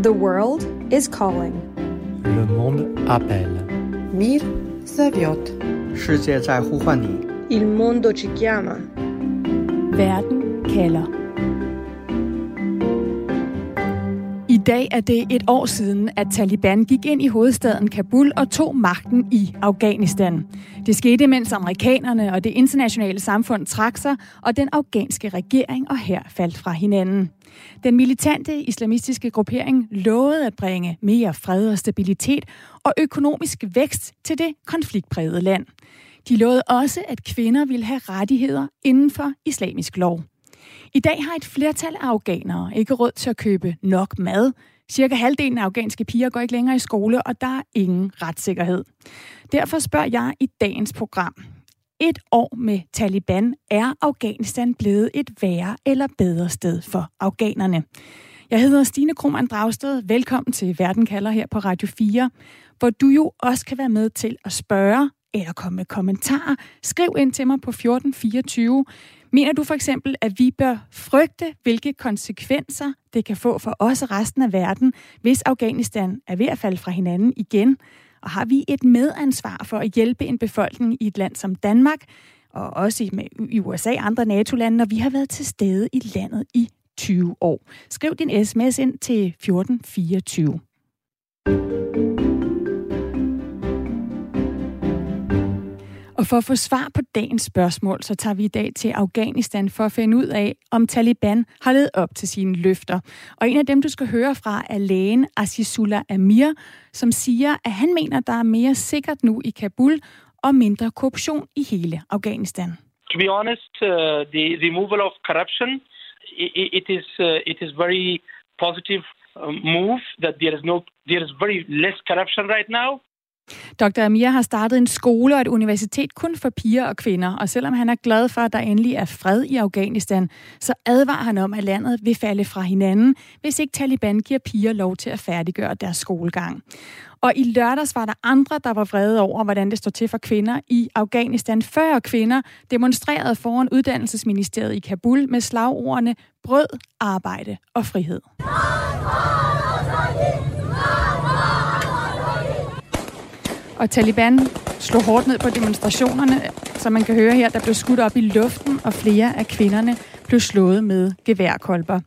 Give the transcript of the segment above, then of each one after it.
The world is calling. Le monde appelle. Мир зовет. Il mondo ci chiama. Werden Keller. Dag er det et år siden, at Taliban gik ind i hovedstaden Kabul og tog magten i Afghanistan. Det skete, mens amerikanerne og det internationale samfund trak sig, og den afghanske regering og her faldt fra hinanden. Den militante islamistiske gruppering lovede at bringe mere fred og stabilitet og økonomisk vækst til det konfliktprægede land. De lovede også, at kvinder ville have rettigheder inden for islamisk lov. I dag har et flertal af afghanere ikke råd til at købe nok mad. Cirka halvdelen af afghanske piger går ikke længere i skole, og der er ingen retssikkerhed. Derfor spørger jeg i dagens program. Et år med Taliban, er Afghanistan blevet et værre eller bedre sted for afghanerne? Jeg hedder Stine Krohmann Dragsted. Velkommen til Verden kalder her på Radio 4, hvor du jo også kan være med til at spørge eller komme med kommentarer. Skriv ind til mig på 1424. Mener du for eksempel, at vi bør frygte, hvilke konsekvenser det kan få for os og resten af verden, hvis Afghanistan er ved at falde fra hinanden igen? Og har vi et medansvar for at hjælpe en befolkning i et land som Danmark, og også i USA og andre NATO-lande, når vi har været til stede i landet i 20 år? Skriv din sms ind til 1424. Og for at få svar på dagens spørgsmål, så tager vi i dag til Afghanistan for at finde ud af, om Taliban har levet op til sine løfter. Og en af dem, du skal høre fra, er lægen Azizullah Amir, som siger, at han mener, der er mere sikkert nu i Kabul og mindre korruption i hele Afghanistan. To be honest, uh, the removal of corruption, it, it is uh, it is very positive uh, move that there is no there is very less corruption right now. Dr. Amir har startet en skole og et universitet kun for piger og kvinder, og selvom han er glad for, at der endelig er fred i Afghanistan, så advarer han om, at landet vil falde fra hinanden, hvis ikke Taliban giver piger lov til at færdiggøre deres skolegang. Og i lørdags var der andre, der var vrede over, hvordan det står til for kvinder i Afghanistan. 40 kvinder demonstrerede foran uddannelsesministeriet i Kabul med slagordene brød, arbejde og frihed. Og Taliban slog hårdt ned på demonstrationerne, som man kan høre her, der blev skudt op i luften, og flere af kvinderne blev slået med geværkolber.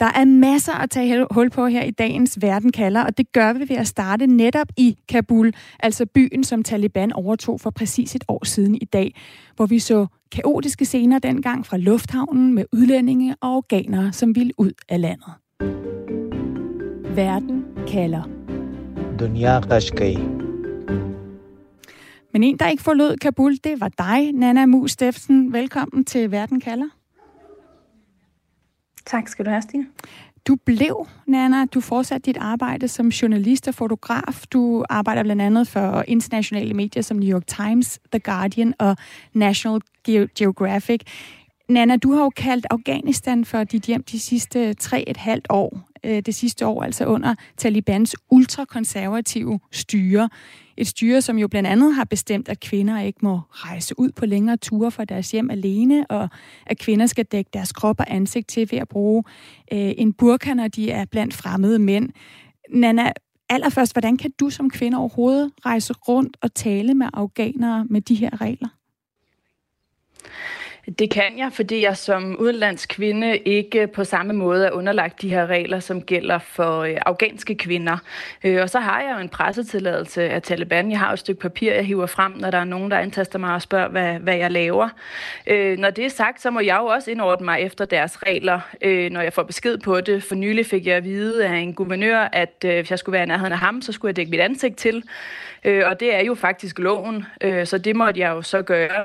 Der er masser at tage hul på her i dagens Verden kalder, og det gør vi ved at starte netop i Kabul, altså byen, som Taliban overtog for præcis et år siden i dag, hvor vi så kaotiske scener dengang fra lufthavnen med udlændinge og organer, som ville ud af landet. Verden kalder. Dunya Kashkai. Men en, der ikke forlod Kabul, det var dig, Nana Mus Steffensen. Velkommen til Verden kalder. Tak skal du have, Stine. Du blev, Nana, du fortsatte dit arbejde som journalist og fotograf. Du arbejder blandt andet for internationale medier som New York Times, The Guardian og National Geographic. Nana, du har jo kaldt Afghanistan for dit hjem de sidste tre et halvt år. Det sidste år altså under Talibans ultrakonservative styre. Et styre, som jo blandt andet har bestemt, at kvinder ikke må rejse ud på længere ture fra deres hjem alene, og at kvinder skal dække deres krop og ansigt til ved at bruge øh, en burka, når de er blandt fremmede mænd. Nana, allerførst, hvordan kan du som kvinde overhovedet rejse rundt og tale med afghanere med de her regler? Det kan jeg, fordi jeg som udenlandsk kvinde ikke på samme måde er underlagt de her regler, som gælder for øh, afghanske kvinder. Øh, og så har jeg jo en pressetilladelse af Taliban. Jeg har jo et stykke papir, jeg hiver frem, når der er nogen, der antaster mig og spørger, hvad, hvad jeg laver. Øh, når det er sagt, så må jeg jo også indordne mig efter deres regler, øh, når jeg får besked på det. For nylig fik jeg at vide af en guvernør, at øh, hvis jeg skulle være i nærheden af ham, så skulle jeg dække mit ansigt til. Øh, og det er jo faktisk loven, øh, så det måtte jeg jo så gøre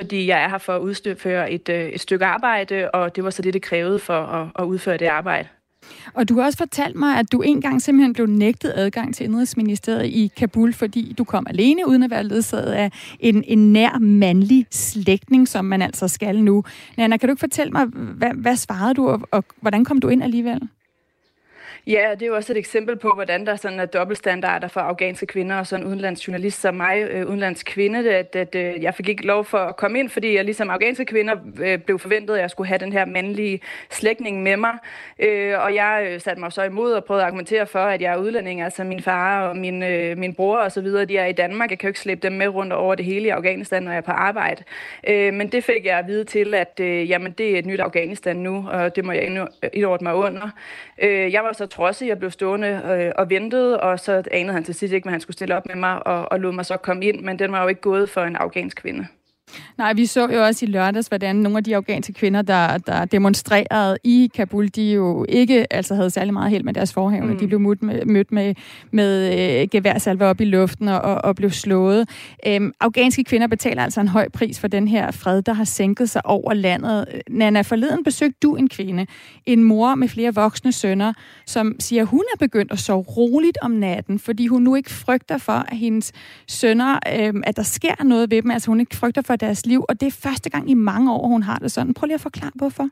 fordi jeg er her for at udføre et, øh, et stykke arbejde, og det var så det, det krævede for at, at udføre det arbejde. Og du har også fortalt mig, at du engang simpelthen blev nægtet adgang til Indrigsministeriet i Kabul, fordi du kom alene, uden at være ledsaget af en, en nær mandlig slægtning, som man altså skal nu. Nana, kan du ikke fortælle mig, hvad, hvad svarede du, og, og hvordan kom du ind alligevel? Ja, det er jo også et eksempel på, hvordan der sådan er dobbeltstandarder for afghanske kvinder og sådan en udenlandsk journalist som mig, øh, udenlandsk kvinde, at, at, øh, jeg fik ikke lov for at komme ind, fordi jeg ligesom afghanske kvinder øh, blev forventet, at jeg skulle have den her mandlige slægtning med mig. Øh, og jeg øh, satte mig så imod og prøvede at argumentere for, at jeg er udlænding, altså min far og min, øh, min bror og så videre, de er i Danmark. Jeg kan jo ikke slæbe dem med rundt over det hele i Afghanistan, når jeg er på arbejde. Øh, men det fik jeg at vide til, at øh, jamen, det er et nyt Afghanistan nu, og det må jeg øh, indordne mig under. Øh, jeg var så trodsig, jeg blev stående øh, og ventede, og så anede han til sidst ikke, hvad han skulle stille op med mig, og, og lod mig så komme ind, men den var jo ikke gået for en afghansk kvinde. Nej, vi så jo også i lørdags, hvordan nogle af de afghanske kvinder, der, der demonstrerede i Kabul, de jo ikke altså havde særlig meget held med deres forhævne. Mm. De blev mødt med, mødt med, med øh, geværsalver op i luften og, og blev slået. Øhm, afghanske kvinder betaler altså en høj pris for den her fred, der har sænket sig over landet. Nana, forleden besøgte du en kvinde, en mor med flere voksne sønner, som siger, hun er begyndt at sove roligt om natten, fordi hun nu ikke frygter for, at hendes sønner, øhm, at der sker noget ved dem. Altså hun ikke frygter for, deres liv, og det er første gang i mange år, hun har det sådan. Prøv lige at forklare, hvorfor.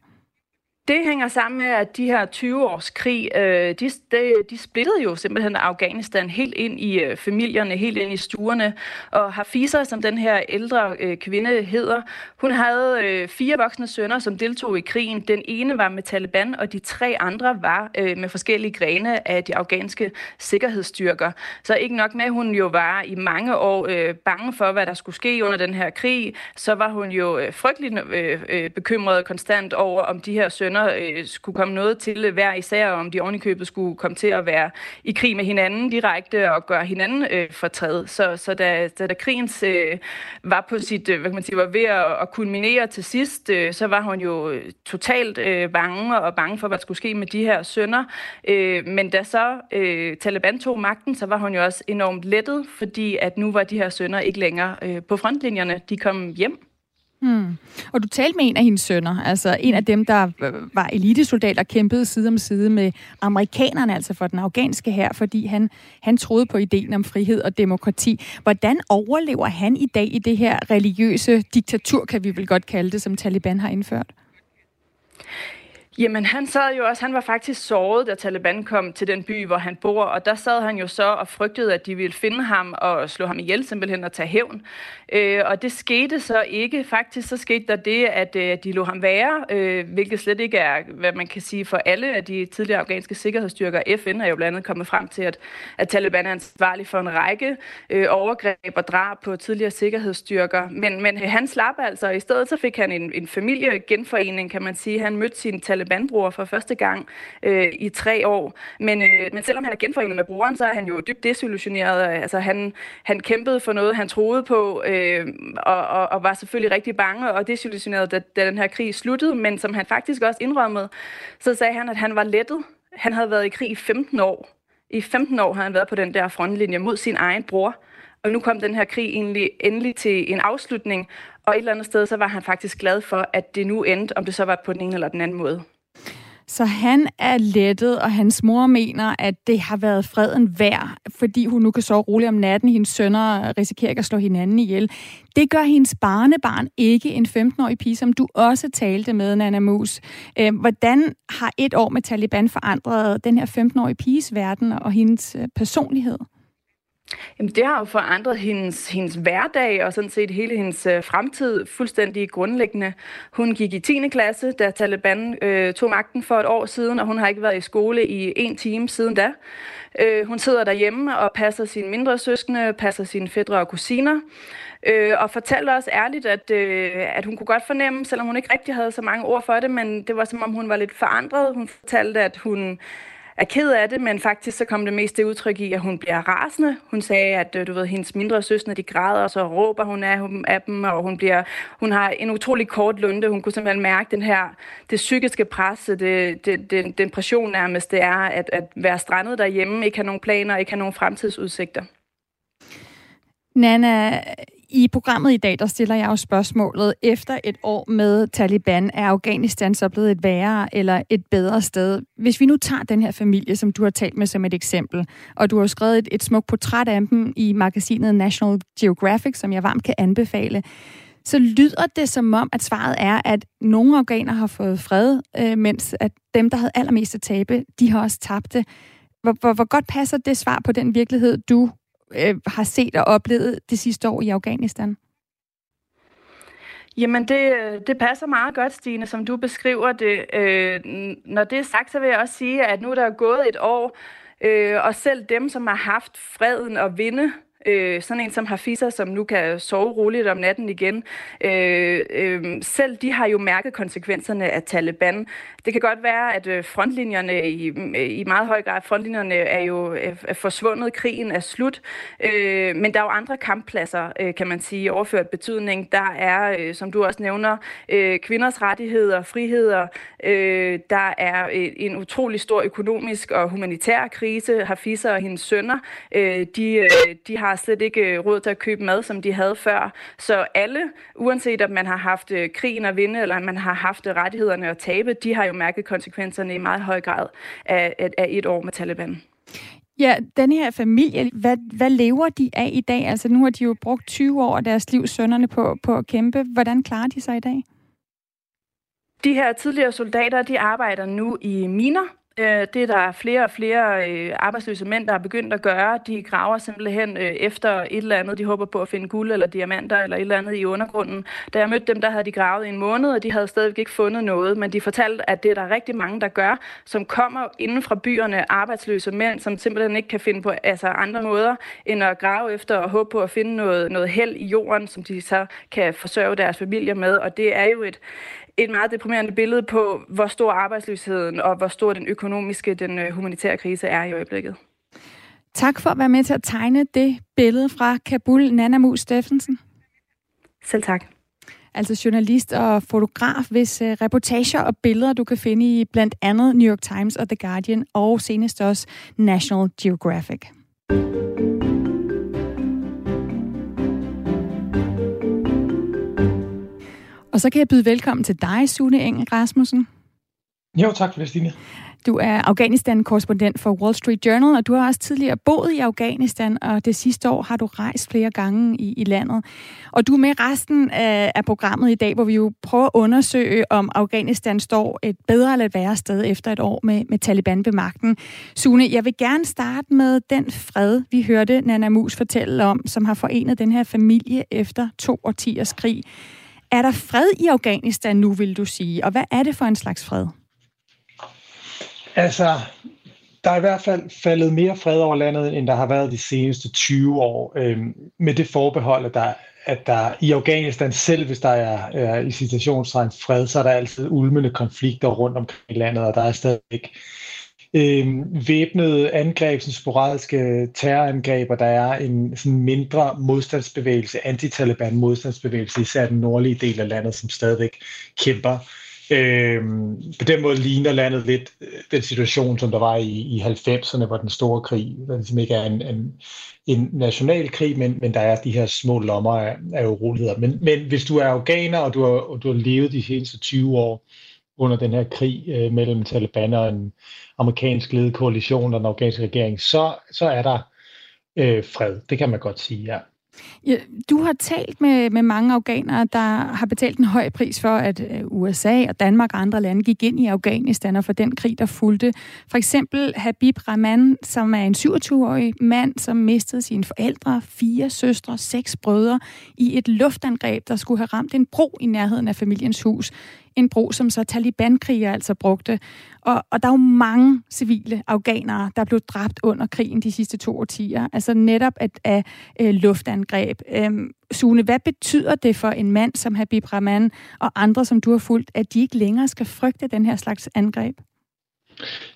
Det hænger sammen med, at de her 20 års krig, øh, de, de, de splittede jo simpelthen Afghanistan helt ind i øh, familierne, helt ind i stuerne. Og Hafiza, som den her ældre øh, kvinde hedder, hun havde øh, fire voksne sønner, som deltog i krigen. Den ene var med Taliban, og de tre andre var øh, med forskellige grene af de afghanske sikkerhedsstyrker. Så ikke nok med, at hun jo var i mange år øh, bange for, hvad der skulle ske under den her krig, så var hun jo øh, frygteligt øh, øh, bekymret konstant over, om de her sønner sønner øh, skulle komme noget til hver især, om de ovenikøbet skulle komme til at være i krig med hinanden direkte og gøre hinanden øh, fortræd. Så, så da, da, da krigen øh, var på sit, øh, hvad kan man sige, var ved at, at kulminere til sidst, øh, så var hun jo øh, totalt øh, bange og bange for, hvad der skulle ske med de her sønner. Øh, men da så øh, Taliban tog magten, så var hun jo også enormt lettet, fordi at nu var de her sønner ikke længere øh, på frontlinjerne. De kom hjem. Hmm. Og du talte med en af hendes sønner, altså en af dem, der var elitesoldat og kæmpede side om side med amerikanerne, altså for den afghanske her, fordi han, han troede på ideen om frihed og demokrati. Hvordan overlever han i dag i det her religiøse diktatur, kan vi vel godt kalde det, som Taliban har indført? Jamen, han sad jo også, han var faktisk såret, da Taliban kom til den by, hvor han bor, og der sad han jo så og frygtede, at de ville finde ham og slå ham ihjel, simpelthen og tage hævn. Øh, og det skete så ikke. Faktisk så skete der det, at øh, de lå ham være, øh, hvilket slet ikke er, hvad man kan sige for alle af de tidligere afghanske sikkerhedsstyrker. FN er jo blandt andet kommet frem til, at, at Taliban er ansvarlig for en række øh, overgreb og drab på tidligere sikkerhedsstyrker. Men, men han slap altså, og i stedet så fik han en, en familiegenforening, kan man sige. Han mødte sin vandbruger for første gang øh, i tre år. Men, øh, men selvom han er genforenet med broren, så er han jo dybt desillusioneret. Øh, altså han, han kæmpede for noget, han troede på, øh, og, og, og var selvfølgelig rigtig bange og desillusioneret, da, da den her krig sluttede, men som han faktisk også indrømmede, så sagde han, at han var lettet. Han havde været i krig i 15 år. I 15 år havde han været på den der frontlinje mod sin egen bror, og nu kom den her krig egentlig endelig til en afslutning, og et eller andet sted, så var han faktisk glad for, at det nu endte, om det så var på den ene eller den anden måde. Så han er lettet, og hans mor mener, at det har været freden værd, fordi hun nu kan sove roligt om natten. Hendes sønner risikerer ikke at slå hinanden ihjel. Det gør hendes barnebarn ikke, en 15-årig pige, som du også talte med, Nana Mus. Øh, hvordan har et år med Taliban forandret den her 15-årige piges verden og hendes øh, personlighed? Jamen, det har jo forandret hendes, hendes hverdag og sådan set hele hendes øh, fremtid fuldstændig grundlæggende. Hun gik i 10. klasse, da Taliban øh, tog magten for et år siden, og hun har ikke været i skole i en time siden da. Øh, hun sidder derhjemme og passer sine mindre søskende, passer sine fædre og kusiner, øh, og fortalte også ærligt, at, øh, at hun kunne godt fornemme, selvom hun ikke rigtig havde så mange ord for det, men det var som om hun var lidt forandret. Hun fortalte, at hun er ked af det, men faktisk så kom det mest det udtryk i, at hun bliver rasende. Hun sagde, at øh, du ved, hendes mindre søstre, de græder, og så råber hun af dem, og hun, bliver, hun har en utrolig kort lunde. Hun kunne simpelthen mærke den her, det psykiske pres, det, det, det, den pression nærmest, det er at, at være strandet derhjemme, ikke have nogen planer, ikke have nogen fremtidsudsigter. Nana, i programmet i dag, der stiller jeg jo spørgsmålet, efter et år med Taliban, er Afghanistan så blevet et værre eller et bedre sted? Hvis vi nu tager den her familie, som du har talt med som et eksempel, og du har skrevet et, et smukt portræt af dem i magasinet National Geographic, som jeg varmt kan anbefale, så lyder det som om, at svaret er, at nogle afghaner har fået fred, øh, mens at dem, der havde allermest at tabe, de har også tabt det. Hvor, hvor, hvor godt passer det svar på den virkelighed, du øh, har set og oplevet det sidste år i Afghanistan? Jamen, det, det passer meget godt, Stine, som du beskriver det. Øh, når det er sagt, så vil jeg også sige, at nu der er gået et år, øh, og selv dem, som har haft freden og vinde Øh, sådan en som Hafiza, som nu kan sove roligt om natten igen. Øh, øh, selv de har jo mærket konsekvenserne af Taliban. Det kan godt være, at øh, frontlinjerne i, i meget høj grad, frontlinjerne er jo øh, er forsvundet, krigen er slut, øh, men der er jo andre kamppladser, øh, kan man sige, overført betydning. Der er, øh, som du også nævner, øh, kvinders rettigheder, friheder. Øh, der er øh, en utrolig stor økonomisk og humanitær krise. Hafiza og hendes sønner, øh, de, øh, de har slet ikke øh, råd til at købe mad, som de havde før. Så alle, uanset om man har haft øh, krigen at vinde, eller man har haft rettighederne at tabe, de har jo mærket konsekvenserne i meget høj grad af, af, et år med Taliban. Ja, den her familie, hvad, hvad lever de af i dag? Altså nu har de jo brugt 20 år af deres liv, sønnerne, på, på at kæmpe. Hvordan klarer de sig i dag? De her tidligere soldater, de arbejder nu i miner, Øh, det er der flere og flere øh, arbejdsløse mænd, der har begyndt at gøre. De graver simpelthen øh, efter et eller andet. De håber på at finde guld eller diamanter eller et eller andet i undergrunden. Da jeg mødte dem, der havde de gravet i en måned, og de havde stadigvæk ikke fundet noget. Men de fortalte, at det er der rigtig mange, der gør, som kommer inden fra byerne, arbejdsløse mænd, som simpelthen ikke kan finde på altså andre måder, end at grave efter og håbe på at finde noget, noget held i jorden, som de så kan forsørge deres familier med. Og det er jo et, et meget deprimerende billede på, hvor stor arbejdsløsheden og hvor stor den økonomiske, den øh, humanitære krise er i øjeblikket. Tak for at være med til at tegne det billede fra Kabul, Nana Mus Steffensen. Selv tak. Altså journalist og fotograf, hvis uh, reportager og billeder du kan finde i blandt andet New York Times og The Guardian og senest også National Geographic. Og så kan jeg byde velkommen til dig, Sune Engel Rasmussen. Jo, tak for det, Stine. Du er Afghanistan-korrespondent for Wall Street Journal, og du har også tidligere boet i Afghanistan, og det sidste år har du rejst flere gange i, i landet. Og du er med resten af, af programmet i dag, hvor vi jo prøver at undersøge, om Afghanistan står et bedre eller et værre sted efter et år med, med Taliban ved magten. Sune, jeg vil gerne starte med den fred, vi hørte Nana Mus fortælle om, som har forenet den her familie efter to årtiers krig. Er der fred i Afghanistan nu, vil du sige? Og hvad er det for en slags fred? Altså, der er i hvert fald faldet mere fred over landet, end der har været de seneste 20 år. øh, med det forbehold, at der, at der i Afghanistan selv, hvis der er, er i situationstegn fred, så er der altid ulmende konflikter rundt omkring i landet, og der er stadigvæk øh, væbnede angreb, sådan sporadiske terrorangreb, og der er en sådan mindre modstandsbevægelse, anti-Taliban modstandsbevægelse, især den nordlige del af landet, som stadigvæk kæmper. Øh, på den måde ligner landet lidt øh, den situation, som der var i, i 90'erne, hvor den store krig, der ligesom ikke er en, en, en national krig, men, men der er de her små lommer af, af uroligheder. Men, men hvis du er afghaner, og du har, og du har levet de seneste 20 år under den her krig øh, mellem Taliban og en amerikansk ledet koalition og den afghanske regering, så, så er der øh, fred. Det kan man godt sige, ja. Ja, du har talt med, med mange afghanere, der har betalt en høj pris for, at øh, USA og Danmark og andre lande gik ind i Afghanistan og for den krig, der fulgte. For eksempel Habib Rahman, som er en 27-årig mand, som mistede sine forældre, fire søstre, seks brødre i et luftangreb, der skulle have ramt en bro i nærheden af familiens hus en bro, som så Taliban-krigere altså brugte. Og, og der er jo mange civile afghanere, der blev dræbt under krigen de sidste to årtier. Altså netop af, af øh, luftangreb. Øhm, Sune, hvad betyder det for en mand som Habib Rahman og andre, som du har fulgt, at de ikke længere skal frygte den her slags angreb?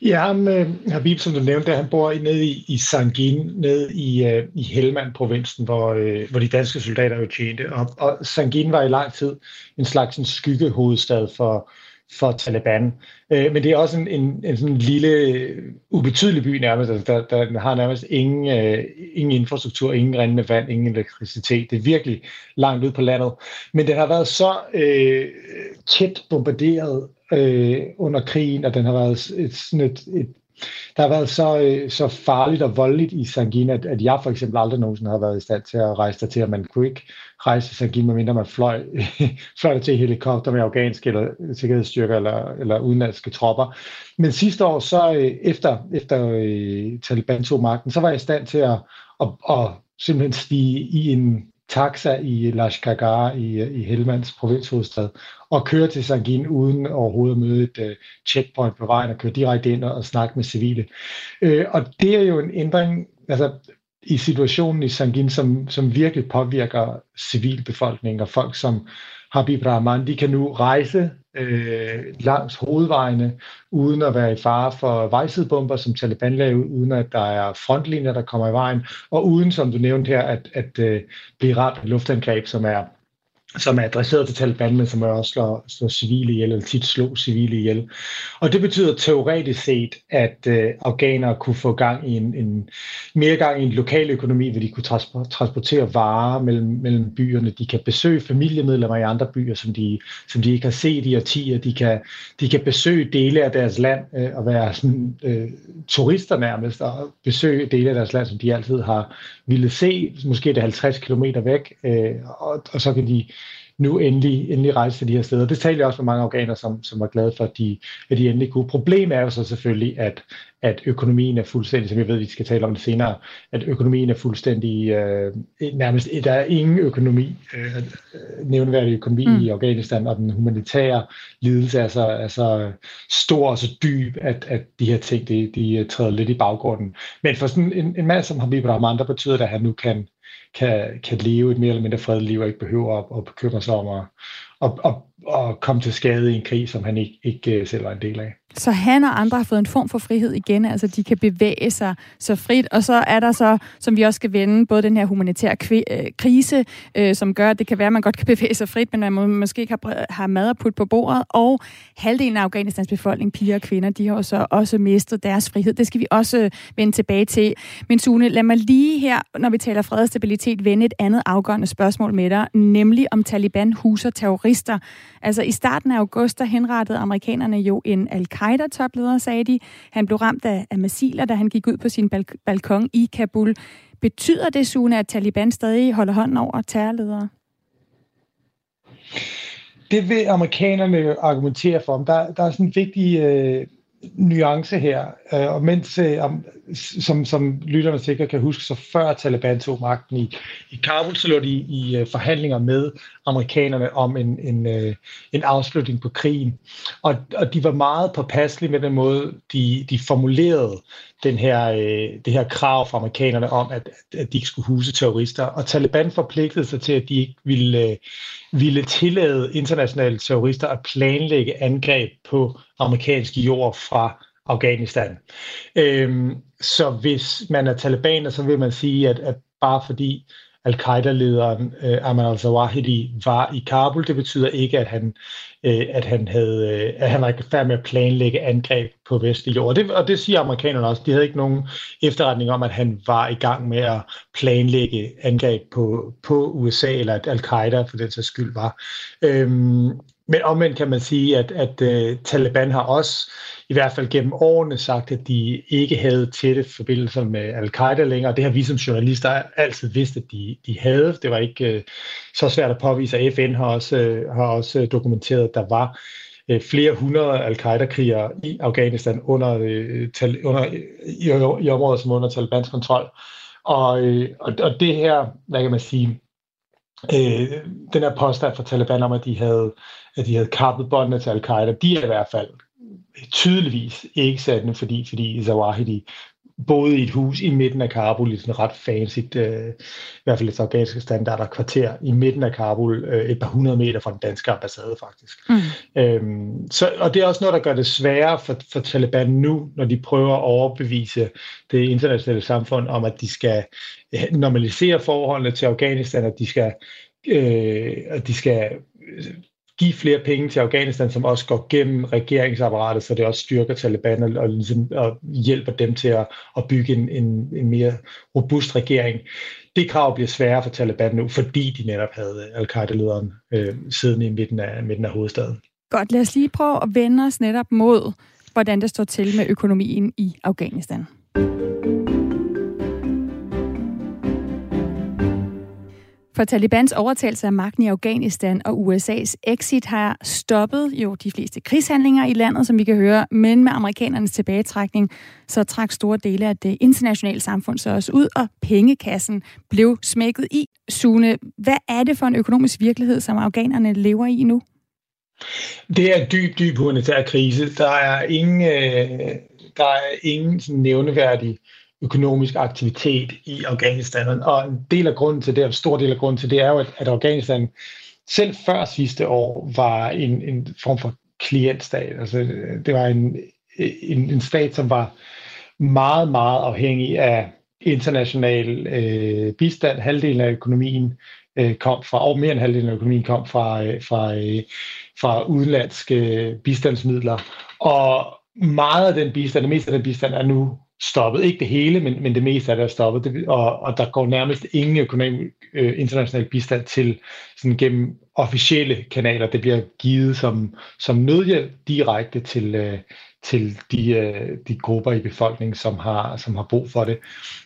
Ja, ham, øh, Habib, som du nævnte, han bor nede i, i Sangin, nede i, uh, i Helmand-provinsen, hvor, uh, hvor de danske soldater jo tjente. Og, og Sangin var i lang tid en slags en skyggehovedstad for, for Taliban. Øh, men det er også en, en, en sådan lille, ubetydelig by nærmest. Altså, der, der har nærmest ingen, øh, ingen infrastruktur, ingen rindende vand, ingen elektricitet. Det er virkelig langt ud på landet. Men den har været så øh, tæt bombarderet øh, under krigen, og den har været et, sådan et, et der har været så, øh, så farligt og voldeligt i Sangin, at, at jeg for eksempel aldrig nogensinde har været i stand til at rejse der til, at man kunne ikke rejse til Sangin, medmindre man fløj, fløj til helikopter med afghanske eller sikkerhedsstyrker eller, eller udenlandske tropper. Men sidste år, så øh, efter, efter øh, Taliban tog magten, så var jeg i stand til at, at, at simpelthen stige i en taxa i Lashkar i, i Helmands provinshovedstad og køre til Sangin uden overhovedet at møde et uh, checkpoint på vejen og køre direkte ind og, og snakke med civile. Uh, og det er jo en ændring altså, i situationen i Sangin, som, som virkelig påvirker civilbefolkningen og folk, som Habib Rahman, de kan nu rejse øh, langs hovedvejene, uden at være i fare for vejsidebomber, som Taliban laver, uden at der er frontlinjer, der kommer i vejen, og uden, som du nævnte her, at, at øh, blive ramt af luftangreb, som er som er adresseret til Taliban, men som også slår, slår civile ihjel, eller tit slår civile ihjel. Og det betyder teoretisk set, at øh, afghanere kunne få gang i en, en, mere gang i en lokal økonomi, hvor de kunne transportere varer mellem, mellem byerne. De kan besøge familiemedlemmer i andre byer, som de, som de ikke har set i årtier. De kan, de kan besøge dele af deres land øh, og være sådan, øh, turister nærmest, og besøge dele af deres land, som de altid har ville se. Måske det 50 km væk, øh, og, og så kan de nu endelig, endelig rejse til de her steder. Det talte jeg også med mange afghanere, som, som var glade for, at de, at de endelig kunne. Problemet er jo så selvfølgelig, at, at økonomien er fuldstændig, som jeg ved, vi skal tale om det senere, at økonomien er fuldstændig, øh, nærmest, der er ingen økonomi, øh, nævneværdig økonomi mm. i Afghanistan, og den humanitære lidelse er så, er så stor og så dyb, at, at de her ting, de, de træder lidt i baggrunden. Men for sådan en, en mand som Habib Rahman, der betyder det, at han nu kan kan, kan leve et mere eller mindre fredeligt liv og ikke behøver at, at bekymre sig om at, at, at, at komme til skade i en krig, som han ikke, ikke øh, selv var en del af. Så han og andre har fået en form for frihed igen, altså de kan bevæge sig så frit, og så er der så, som vi også skal vende, både den her humanitære øh, krise, øh, som gør, at det kan være, at man godt kan bevæge sig frit, men man må, måske ikke har, har mad at putte på bordet, og halvdelen af Afghanistans befolkning, piger og kvinder, de har jo så også mistet deres frihed. Det skal vi også øh, vende tilbage til. Men Sune, lad mig lige her, når vi taler fred og stabilitet, vende et andet afgørende spørgsmål med dig, nemlig om Taliban huser terrorister. Altså i starten af august, der henrettede amerikanerne jo en al-Qaida-topleder, sagde de. Han blev ramt af, af missiler, da han gik ud på sin balk- balkon i Kabul. Betyder det, Sune, at Taliban stadig holder hånden over terrorledere? Det vil amerikanerne argumentere for. Der, der er sådan en vigtig øh, nuance her. Øh, og mens, øh, som, som lytterne sikkert kan huske, så før Taliban tog magten i, i Kabul, så lå de i i øh, forhandlinger med amerikanerne om en, en, øh, en afslutning på krigen. Og, og de var meget påpasselige med den måde, de, de formulerede den her, øh, det her krav fra amerikanerne om, at, at de ikke skulle huse terrorister. Og Taliban forpligtede sig til, at de ikke ville, øh, ville tillade internationale terrorister at planlægge angreb på amerikansk jord fra Afghanistan. Øhm, så hvis man er talibaner, så vil man sige, at, at bare fordi al-Qaida-lederen øh, Ahmad al-Zawahiri var i Kabul, det betyder ikke, at han, øh, at han, havde, øh, at han var i færd med at planlægge angreb på vestlig jord. Og det, og det siger amerikanerne også. De havde ikke nogen efterretning om, at han var i gang med at planlægge angreb på, på USA, eller at al-Qaida for den sags skyld var. Øhm, men omvendt kan man sige, at, at øh, uh, Taliban har også i hvert fald gennem årene sagt, at de ikke havde tætte forbindelser med al-Qaida længere. Det har vi som journalister altid vidst, at de, de havde. Det var ikke uh, så svært at påvise, at FN har også, uh, har også dokumenteret, at der var uh, flere hundrede al-Qaida-krigere i Afghanistan under, uh, tal, under, i, i områder som under Talibans kontrol. Og, uh, og, og det her, hvad kan man sige, øh, den her påstand fra Taliban om, at de havde, at de havde kappet båndene til al-Qaida, de er i hvert fald tydeligvis ikke sande, fordi, fordi Zawahiri boede i et hus i midten af Kabul, i sådan ret fancy, øh, i hvert fald et afghanske standarder kvarter i midten af Kabul, øh, et par hundrede meter fra den danske ambassade faktisk. Mm. Øhm, så, og det er også noget, der gør det sværere for, for Taliban nu, når de prøver at overbevise det internationale samfund om, at de skal øh, normalisere forholdene til Afghanistan, at de skal, øh, at de skal give flere penge til Afghanistan, som også går gennem regeringsapparatet, så det også styrker Taliban og, og, ligesom, og hjælper dem til at, at bygge en, en, en mere robust regering. Det krav bliver sværere for Taliban nu, fordi de netop havde al-Qaida-lederen øh, siddende i midten af, midten af hovedstaden. Godt, lad os lige prøve at vende os netop mod hvordan det står til med økonomien i Afghanistan. For Talibans overtagelse af magten i Afghanistan og USA's exit har stoppet jo de fleste krigshandlinger i landet, som vi kan høre, men med amerikanernes tilbagetrækning, så trak store dele af det internationale samfund så også ud, og pengekassen blev smækket i. Sune, hvad er det for en økonomisk virkelighed, som afghanerne lever i nu? Det er en dyb, dyb humanitær krise. Der er ingen, øh, der er ingen sådan nævneværdig økonomisk aktivitet i Afghanistan. Og en del af grunden til det, en stor del af grunden til det, er jo, at, at Afghanistan selv før sidste år var en, en form for klientstat. Altså, det var en, en, en stat, som var meget, meget afhængig af international øh, bistand. Halvdelen af økonomien øh, kom fra, og mere end halvdelen af økonomien kom fra, øh, fra, øh, fra udenlandske bistandsmidler. Og meget af den bistand, det meste af den bistand er nu stoppet. Ikke det hele, men, men det meste af det er stoppet. Det, og, og der går nærmest ingen økonomisk øh, international bistand til sådan gennem officielle kanaler. Det bliver givet som, som nødhjælp direkte til, øh, til de, øh, de grupper i befolkningen, som har, som har brug for det.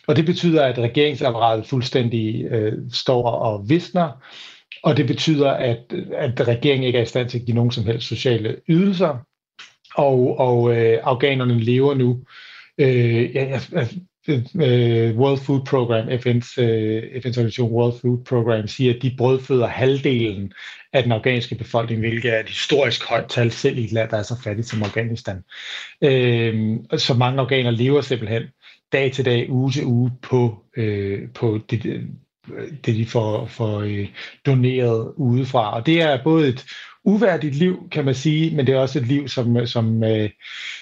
Og det betyder, at regeringsapparatet fuldstændig øh, står og visner, og det betyder, at, at regeringen ikke er i stand til at give nogen som helst sociale ydelser, og, og øh, afghanerne lever nu øh, øh, ja, øh, World Food Program, FN's, øh, FN's organisation World Food Program, siger, at de brødføder halvdelen af den afghanske befolkning, hvilket er et historisk højt tal, selv i et land, der er så fattigt som Afghanistan. Øh, så mange afghanere lever simpelthen dag til dag, uge til uge på, øh, på det, øh, det, de får, får øh, doneret udefra. Og det er både et uværdigt liv, kan man sige, men det er også et liv, som, som, øh,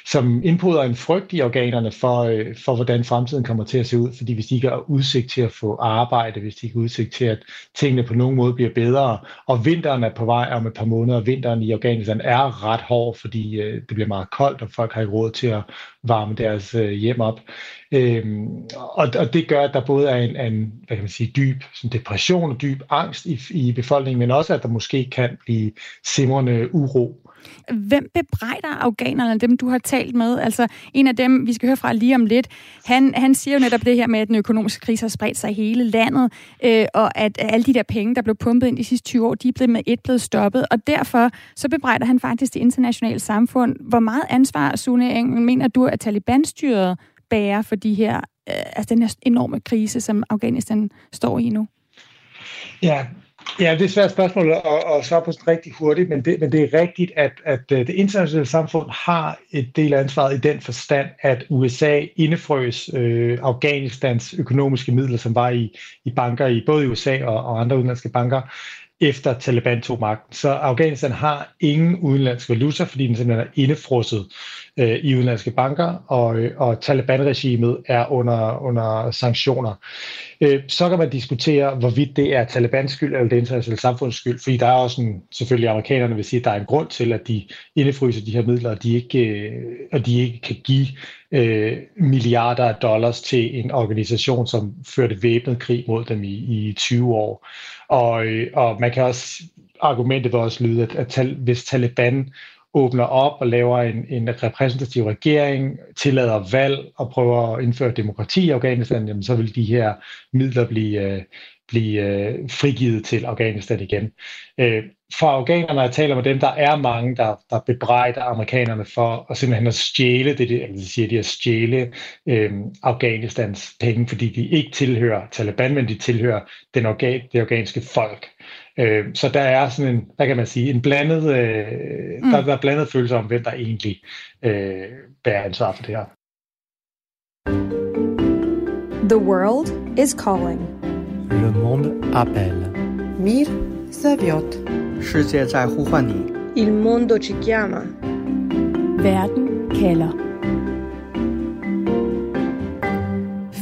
som indpoder en frygt i organerne for, øh, for, hvordan fremtiden kommer til at se ud. Fordi hvis de ikke har udsigt til at få arbejde, hvis de ikke har udsigt til, at tingene på nogen måde bliver bedre, og vinteren er på vej om et par måneder, og vinteren i Afghanistan er ret hård, fordi øh, det bliver meget koldt, og folk har ikke råd til at varme deres øh, hjem op. Øhm, og, og det gør, at der både er en, en hvad kan man sige, dyb sådan depression og dyb angst i, i befolkningen, men også at der måske kan blive simrende uro. Hvem bebrejder afghanerne, dem du har talt med? Altså en af dem, vi skal høre fra lige om lidt, han, han siger jo netop det her med, at den økonomiske krise har spredt sig i hele landet, øh, og at alle de der penge, der blev pumpet ind de sidste 20 år, de er blevet med et blevet stoppet, og derfor så bebrejder han faktisk det internationale samfund. Hvor meget ansvar, Sune Engel, mener du, at Taliban-styret bære for de her, øh, altså den her enorme krise, som Afghanistan står i nu? Ja, Ja, det er et svært spørgsmål at, at svare på sådan rigtig hurtigt, men det, men det er rigtigt, at, at øh, det internationale samfund har et del af ansvaret i den forstand, at USA indefrøs øh, Afghanistans økonomiske midler, som var i, i banker i både USA og, og andre udenlandske banker, efter Taliban tog magten. Så Afghanistan har ingen udenlandsk valuta, fordi den simpelthen er indefrosset øh, i udenlandske banker, og, øh, og Taliban-regimet er under, under sanktioner. Øh, så kan man diskutere, hvorvidt det er Talibans skyld eller det internationale samfunds skyld, fordi der er også en, selvfølgelig amerikanerne vil sige, at der er en grund til, at de indefryser de her midler, og de ikke, øh, og de ikke kan give øh, milliarder af dollars til en organisation, som førte væbnet krig mod dem i, i 20 år. Og, øh, og man kan også, argumentet vil også lyde, at, at tal, hvis Taliban åbner op og laver en, en repræsentativ regering, tillader valg og prøver at indføre demokrati i Afghanistan, jamen så vil de her midler blive, øh, blive øh, frigivet til Afghanistan igen. Øh, for afghanerne, jeg taler med dem, der er mange, der, der bebrejder amerikanerne for at simpelthen at stjæle, det, det, siger de, at stjæle øh, Afghanistans penge, fordi de ikke tilhører Taliban, men de tilhører den organ, det afghanske folk. Øh, så der er sådan en, hvad kan man sige, en blandet, øh, mm. der, der er blandet følelse om, hvem der egentlig øh, bærer ansvar for det her. The world is calling. Le monde appelle. Mir zaviot. 世界在呼唤你. Il mondo ci chiama. Verden kalder.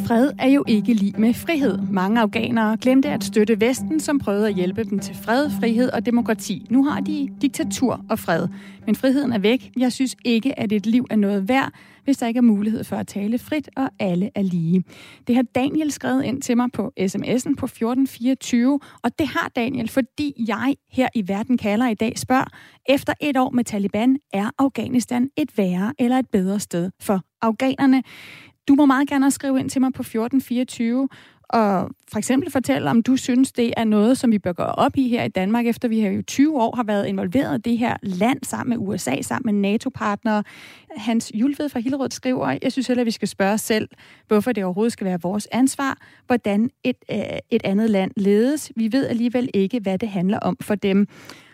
Fred er jo ikke lige med frihed. Mange afghanere glemte at støtte Vesten, som prøvede at hjælpe dem til fred, frihed og demokrati. Nu har de diktatur og fred. Men friheden er væk. Jeg synes ikke, at et liv er noget værd, hvis der ikke er mulighed for at tale frit, og alle er lige. Det har Daniel skrevet ind til mig på sms'en på 1424, og det har Daniel, fordi jeg her i Verden kalder i dag spørger, efter et år med Taliban, er Afghanistan et værre eller et bedre sted for afghanerne? Du må meget gerne skrive ind til mig på 1424, og for eksempel fortælle, om du synes, det er noget, som vi bør gå op i her i Danmark, efter vi har jo 20 år har været involveret i det her land sammen med USA, sammen med NATO-partnere. Hans Julved fra Hillerød skriver, jeg synes heller, vi skal spørge os selv, hvorfor det overhovedet skal være vores ansvar, hvordan et, øh, et andet land ledes. Vi ved alligevel ikke, hvad det handler om for dem.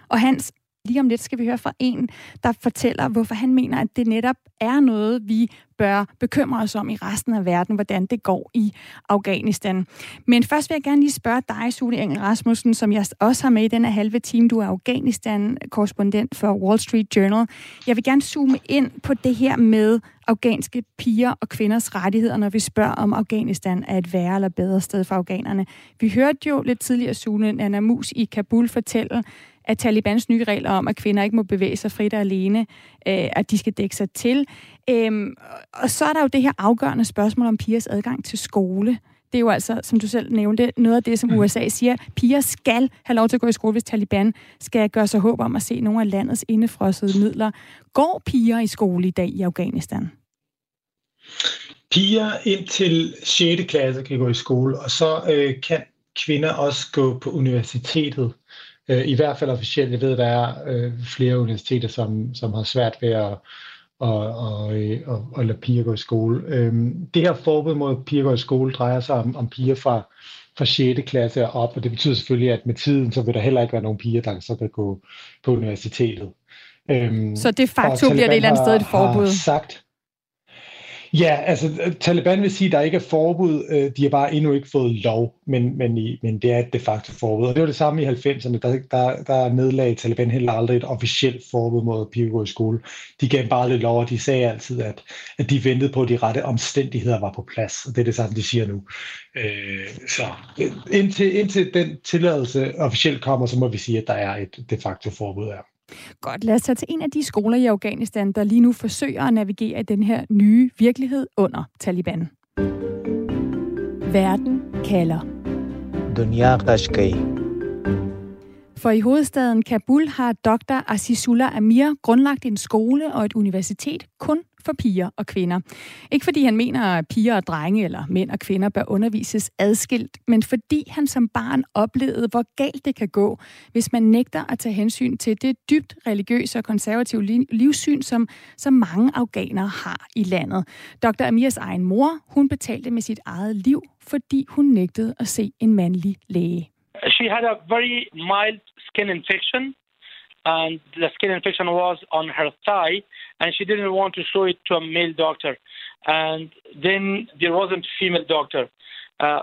Og Hans, lige om lidt skal vi høre fra en, der fortæller, hvorfor han mener, at det netop er noget, vi bør bekymre os om i resten af verden, hvordan det går i Afghanistan. Men først vil jeg gerne lige spørge dig, Sule Engel Rasmussen, som jeg også har med i denne halve time. Du er Afghanistan-korrespondent for Wall Street Journal. Jeg vil gerne zoome ind på det her med afghanske piger og kvinders rettigheder, når vi spørger om Afghanistan er et værre eller bedre sted for afghanerne. Vi hørte jo lidt tidligere Sune Nana Mus i Kabul fortælle, at Talibans nye regler om, at kvinder ikke må bevæge sig frit og alene, øh, at de skal dække sig til. Øhm, og så er der jo det her afgørende spørgsmål om pigers adgang til skole. Det er jo altså, som du selv nævnte, noget af det, som mm. USA siger. Piger skal have lov til at gå i skole, hvis Taliban skal gøre sig håb om at se nogle af landets indefrostede midler. Går piger i skole i dag i Afghanistan? Piger indtil 6. klasse kan gå i skole, og så øh, kan kvinder også gå på universitetet. Øh, I hvert fald officielt. Jeg ved, der er øh, flere universiteter, som, som har svært ved at, og, og, og, og lade piger gå i skole. Øhm, det her forbud mod piger gå i skole drejer sig om, om piger fra, fra 6. klasse og op, og det betyder selvfølgelig, at med tiden, så vil der heller ikke være nogen piger, der så kan gå på universitetet. Øhm, så det facto bliver det et eller andet sted et forbud? Har sagt, Ja, altså Taliban vil sige, at der ikke er forbud. Øh, de har bare endnu ikke fået lov, men, men, i, men det er et de facto forbud. Og det var det samme i 90'erne. Der, der, der nedlagde Taliban heller aldrig et officielt forbud mod at piger gå i skole. De gav bare lidt lov, og de sagde altid, at, at de ventede på, at de rette omstændigheder var på plads. Og det er det samme, de siger nu. Øh, så indtil, indtil den tilladelse officielt kommer, så må vi sige, at der er et de facto forbud her. Godt, lad os tage til en af de skoler i Afghanistan, der lige nu forsøger at navigere i den her nye virkelighed under Taliban. Verden kalder. Dunya for i hovedstaden Kabul har dr. Azizullah Amir grundlagt en skole og et universitet kun for piger og kvinder. Ikke fordi han mener, at piger og drenge eller mænd og kvinder bør undervises adskilt, men fordi han som barn oplevede, hvor galt det kan gå, hvis man nægter at tage hensyn til det dybt religiøse og konservative livssyn, som, som mange afghanere har i landet. Dr. Amirs egen mor, hun betalte med sit eget liv, fordi hun nægtede at se en mandlig læge. She had a very mild skin infection, and the skin infection was on her thigh, and she didn't want to show it to a male doctor. And then there wasn't a female doctor. Uh,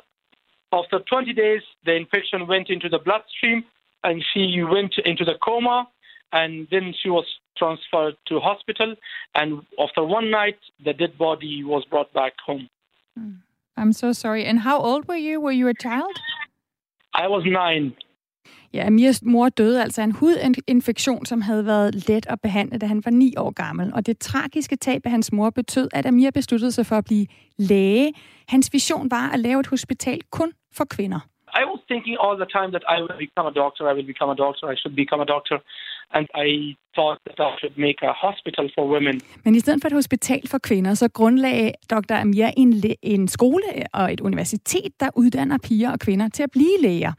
after 20 days, the infection went into the bloodstream, and she went into the coma, and then she was transferred to hospital. And after one night, the dead body was brought back home. Hmm. I'm so sorry. And how old were you? Were you a child? I was nine. Ja, Amirs mor døde altså af en hudinfektion, som havde været let at behandle, da han var ni år gammel. Og det tragiske tab af hans mor betød, at Amir besluttede sig for at blive læge. Hans vision var at lave et hospital kun for kvinder. I was thinking all the time that I will become a doctor, I will become a doctor, I should become a doctor. And I thought that I should make a hospital for women. Men i stedet for et hospital for kvinder, så grundlagde Dr. Amir en, en skole og et universitet, der uddanner piger og kvinder til at blive læger.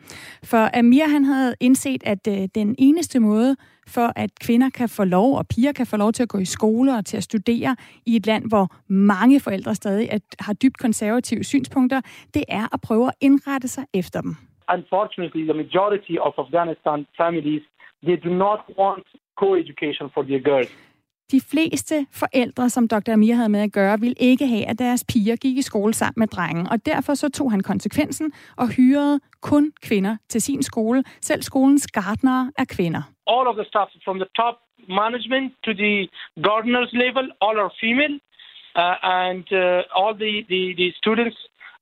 For Amir han havde indset, at øh, den eneste måde for, at kvinder kan få lov, og piger kan få lov til at gå i skole og til at studere i et land, hvor mange forældre stadig at, har dybt konservative synspunkter, det er at prøve at indrette sig efter dem. Unfortunately, the majority of Afghanistan families, they do not want co-education for their girls. De fleste forældre, som Dr. Amir havde med at gøre, ville ikke have, at deres piger gik i skole sammen med drengen, og derfor så tog han konsekvensen og hyrede kun kvinder til sin skole. Selv skolens gardnere er kvinder. All of the staff from the top management to the gardeners level, all are female, uh, and uh, all the, the, the students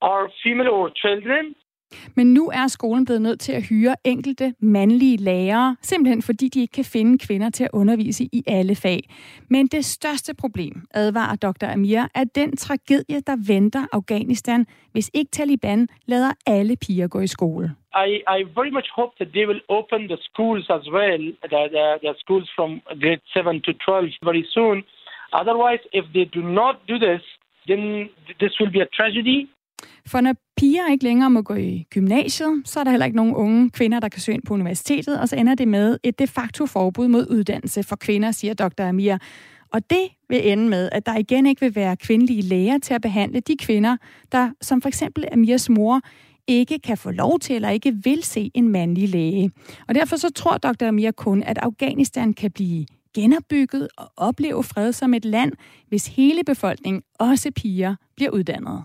or female or children. Men nu er skolen blevet nødt til at hyre enkelte mandlige lærere, simpelthen fordi de ikke kan finde kvinder til at undervise i alle fag. Men det største problem, advarer dr. Amir, er den tragedie, der venter Afghanistan, hvis ikke Taliban lader alle piger gå i skole. I, I very much hope that they will open the schools as well, the, the, the schools from grade 7 to 12 very soon. Otherwise, if they do not do this, then this will be a tragedy for når piger ikke længere må gå i gymnasiet, så er der heller ikke nogen unge kvinder, der kan søge ind på universitetet, og så ender det med et de facto forbud mod uddannelse for kvinder, siger dr. Amir. Og det vil ende med, at der igen ikke vil være kvindelige læger til at behandle de kvinder, der som for eksempel Amirs mor ikke kan få lov til eller ikke vil se en mandlig læge. Og derfor så tror dr. Amir kun, at Afghanistan kan blive genopbygget og opleve fred som et land, hvis hele befolkningen, også piger, bliver uddannet.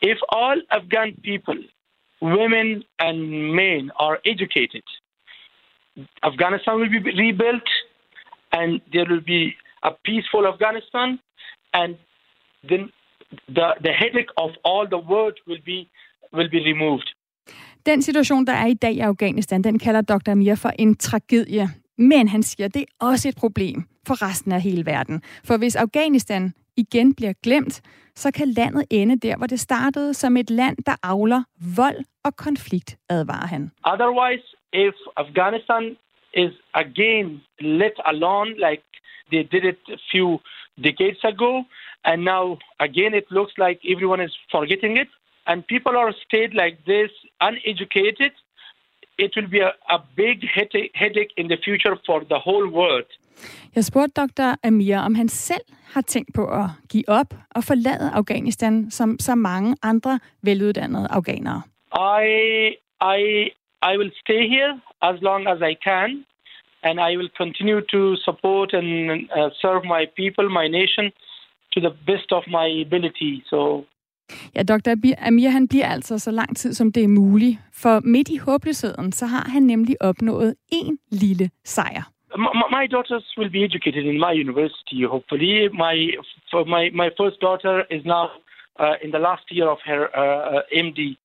If all Afghan people, women and men, are educated, Afghanistan will be rebuilt and there will be a peaceful Afghanistan, and then the, the headache of all the world will be, will be removed. Den situation, der er i dag i Afghanistan, den kalder Dr. Amir for en tragedie. Men han siger, det er også et problem for resten af hele verden. For hvis Afghanistan igen bliver glemt, så kan landet ende der, hvor det startede som et land, der avler vold og konflikt, advarer han. Otherwise, if Afghanistan is again let alone like they did it a few decades ago, and now again it looks like everyone is forgetting it, and people are stayed like this, uneducated, it will be a, a big headache in the future for the whole world. Jeg spurgte dr. Amir, om han selv har tænkt på at give op og forlade Afghanistan som så mange andre veluddannede afghanere. I, I, I will stay here as long as I can, and I will continue to support and uh, serve my people, my nation, to the best of my ability. So Ja, dr. Amir han bliver altså så lang tid, som det er muligt. For midt i håbløsheden, så har han nemlig opnået en lille sejr. My daughters will be educated in my university, hopefully. My, my, my first daughter is now uh, in the last year of her uh, uh MD.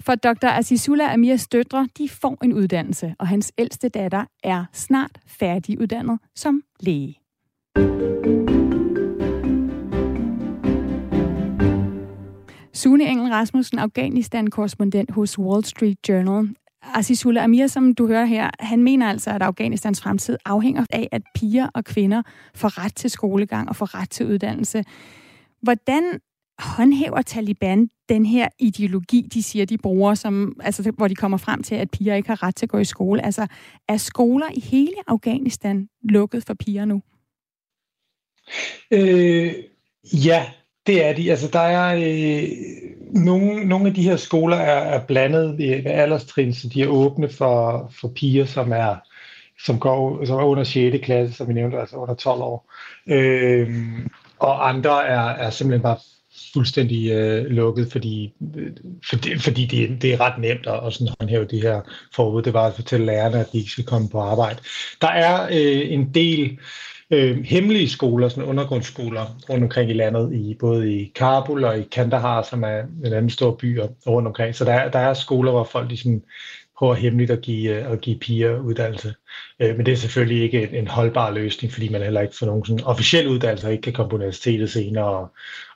For dr. Azizullah Amirs døtre, de får en uddannelse, og hans ældste datter er snart færdiguddannet som læge. Sune Engel Rasmussen, Afghanistan-korrespondent hos Wall Street Journal. Azizullah Amir, som du hører her, han mener altså, at Afghanistans fremtid afhænger af, at piger og kvinder får ret til skolegang og får ret til uddannelse. Hvordan håndhæver Taliban den her ideologi, de siger, de bruger, som, altså, hvor de kommer frem til, at piger ikke har ret til at gå i skole? Altså, er skoler i hele Afghanistan lukket for piger nu? Øh, ja, det er de. Altså, der er øh, nogle, nogle af de her skoler er, er blandet ved, ved alderstrin, så de er åbne for, for piger, som er som går som er under 6. klasse, som vi nævnte, altså under 12 år. Øh, og andre er, er simpelthen bare fuldstændig øh, lukket, fordi, øh, fordi, fordi det, det er ret nemt at, at sådan håndhæve de her forbud. Det var at fortælle lærerne, at de ikke skal komme på arbejde. Der er øh, en del øh, hemmelige skoler, sådan undergrundsskoler rundt omkring i landet, i både i Kabul og i Kandahar, som er en anden stor by rundt omkring. Så der, der er skoler, hvor folk ligesom prøver hemmeligt at give, øh, at give piger uddannelse. Øh, men det er selvfølgelig ikke en, en holdbar løsning, fordi man heller ikke får nogen sådan officiel uddannelse og ikke kan komme på universitetet senere, og,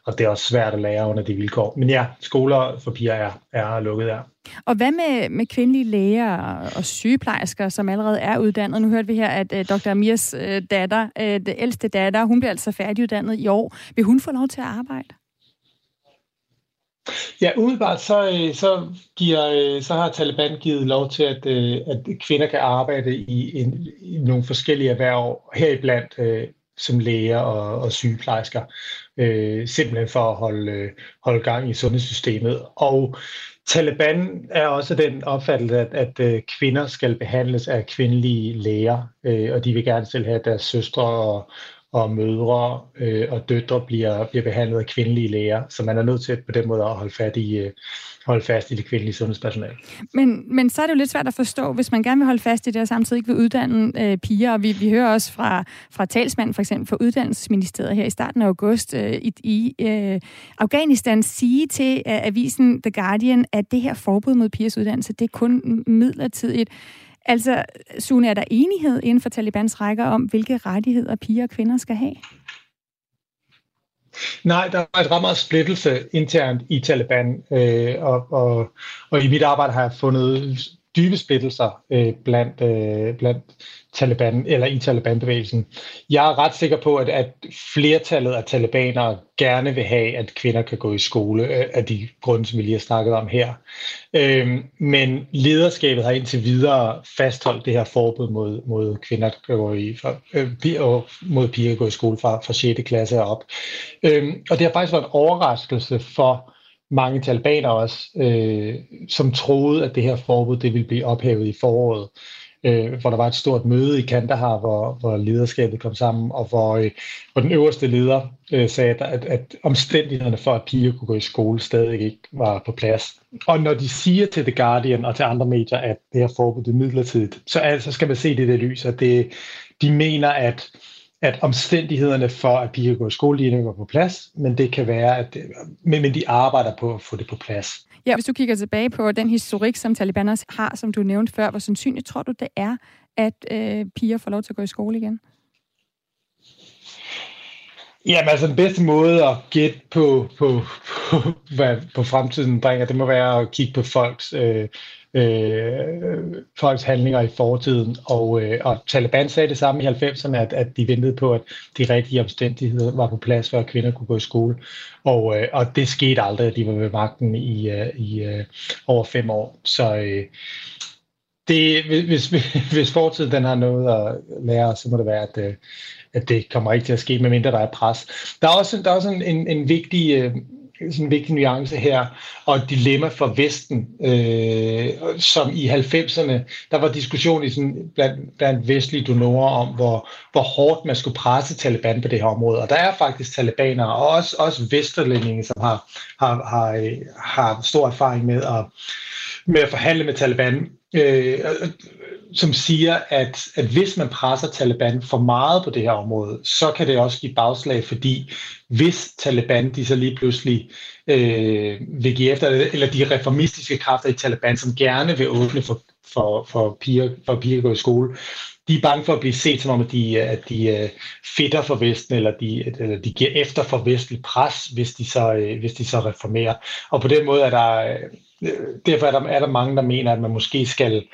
og det er også svært at lære under de vilkår. Men ja, skoler for piger er, er lukket der. Og hvad med, med kvindelige læger og sygeplejersker, som allerede er uddannet? Nu hørte vi her, at uh, Dr. Amirs uh, datter, uh, det ældste datter, hun bliver altså færdiguddannet i år. Vil hun få lov til at arbejde? Ja, umiddelbart så, så, giver, så har Taliban givet lov til, at, at kvinder kan arbejde i, en, i nogle forskellige erhverv, heriblandt som læger og, og sygeplejersker, øh, simpelthen for at holde, øh, holde gang i sundhedssystemet. Og Taliban er også den opfattelse, at, at øh, kvinder skal behandles af kvindelige læger, øh, og de vil gerne selv have deres søstre og, og mødre øh, og døtre bliver, bliver behandlet af kvindelige læger, så man er nødt til på den måde at holde, fat i, øh, holde fast i det kvindelige sundhedspersonale. Men, men så er det jo lidt svært at forstå, hvis man gerne vil holde fast i det, og samtidig ikke vil uddanne øh, piger, og vi, vi hører også fra, fra talsmanden for eksempel for Uddannelsesministeriet her i starten af august øh, i, i øh, Afghanistan sige til øh, avisen The Guardian, at det her forbud mod pigers uddannelse, det er kun midlertidigt. Altså, Sune, er der enighed inden for Talibans rækker om, hvilke rettigheder piger og kvinder skal have? Nej, der er et ret meget splittelse internt i Taliban, øh, og, og, og i mit arbejde har jeg fundet dybe splittelser øh, blandt, øh, blandt Taliban, eller i Taliban-bevægelsen. Jeg er ret sikker på, at, at flertallet af talibanere gerne vil have, at kvinder kan gå i skole, øh, af de grunde, som vi lige har snakket om her. Øh, men lederskabet har indtil videre fastholdt det her forbud mod, mod kvinder, der går i, for, øh, og mod piger, der går i skole fra, fra 6. klasse og op. Øh, og det har faktisk været en overraskelse for mange talibaner også, øh, som troede, at det her forbud det ville blive ophævet i foråret, øh, hvor der var et stort møde i Kandahar, hvor, hvor lederskabet kom sammen, og hvor, øh, hvor den øverste leder øh, sagde, at, at omstændighederne for, at piger kunne gå i skole, stadig ikke var på plads. Og når de siger til The Guardian og til andre medier, at det her forbud er midlertidigt, så altså skal man se det der lys, at det, de mener, at at omstændighederne for, at piger går i skole, lige nu er på plads, men det kan være, at det, men, men de arbejder på at få det på plads. Ja, hvis du kigger tilbage på den historik, som Taliban også har, som du nævnte før, hvor sandsynligt tror du, det er, at øh, piger får lov til at gå i skole igen? Jamen altså den bedste måde at gætte på, på, på, hvad på fremtiden bringer, det må være at kigge på folks øh, øh, folks handlinger i fortiden. Og, øh, og Taliban sagde det samme i 90'erne, at, at de ventede på, at de rigtige omstændigheder var på plads, før kvinder kunne gå i skole. Og, øh, og det skete aldrig, at de var ved magten i, øh, i øh, over fem år. Så øh, det, hvis, hvis fortiden den har noget at lære, så må det være, at, øh, at det kommer ikke til at ske, medmindre der er pres. Der er også, der er også en, en, en vigtig øh, sådan en vigtig nuance her, og et dilemma for Vesten, øh, som i 90'erne, der var diskussion i sådan, blandt, blandt vestlige donorer om, hvor, hvor hårdt man skulle presse Taliban på det her område. Og der er faktisk talibanere, og også, også vesterlændinge, som har, har, har, har stor erfaring med at, med at forhandle med Taliban. Øh, øh, som siger, at, at hvis man presser Taliban for meget på det her område, så kan det også give bagslag, fordi hvis Taliban de så lige pludselig øh, vil give efter, eller de reformistiske kræfter i Taliban, som gerne vil åbne for, for, for, piger, for piger at gå i skole, de er bange for at blive set som om, at de, at de fitter for Vesten, eller de, eller de giver efter for vestlig pres, hvis de, så, øh, hvis de så reformerer. Og på den måde er der, derfor er der, er der mange, der mener, at man måske skal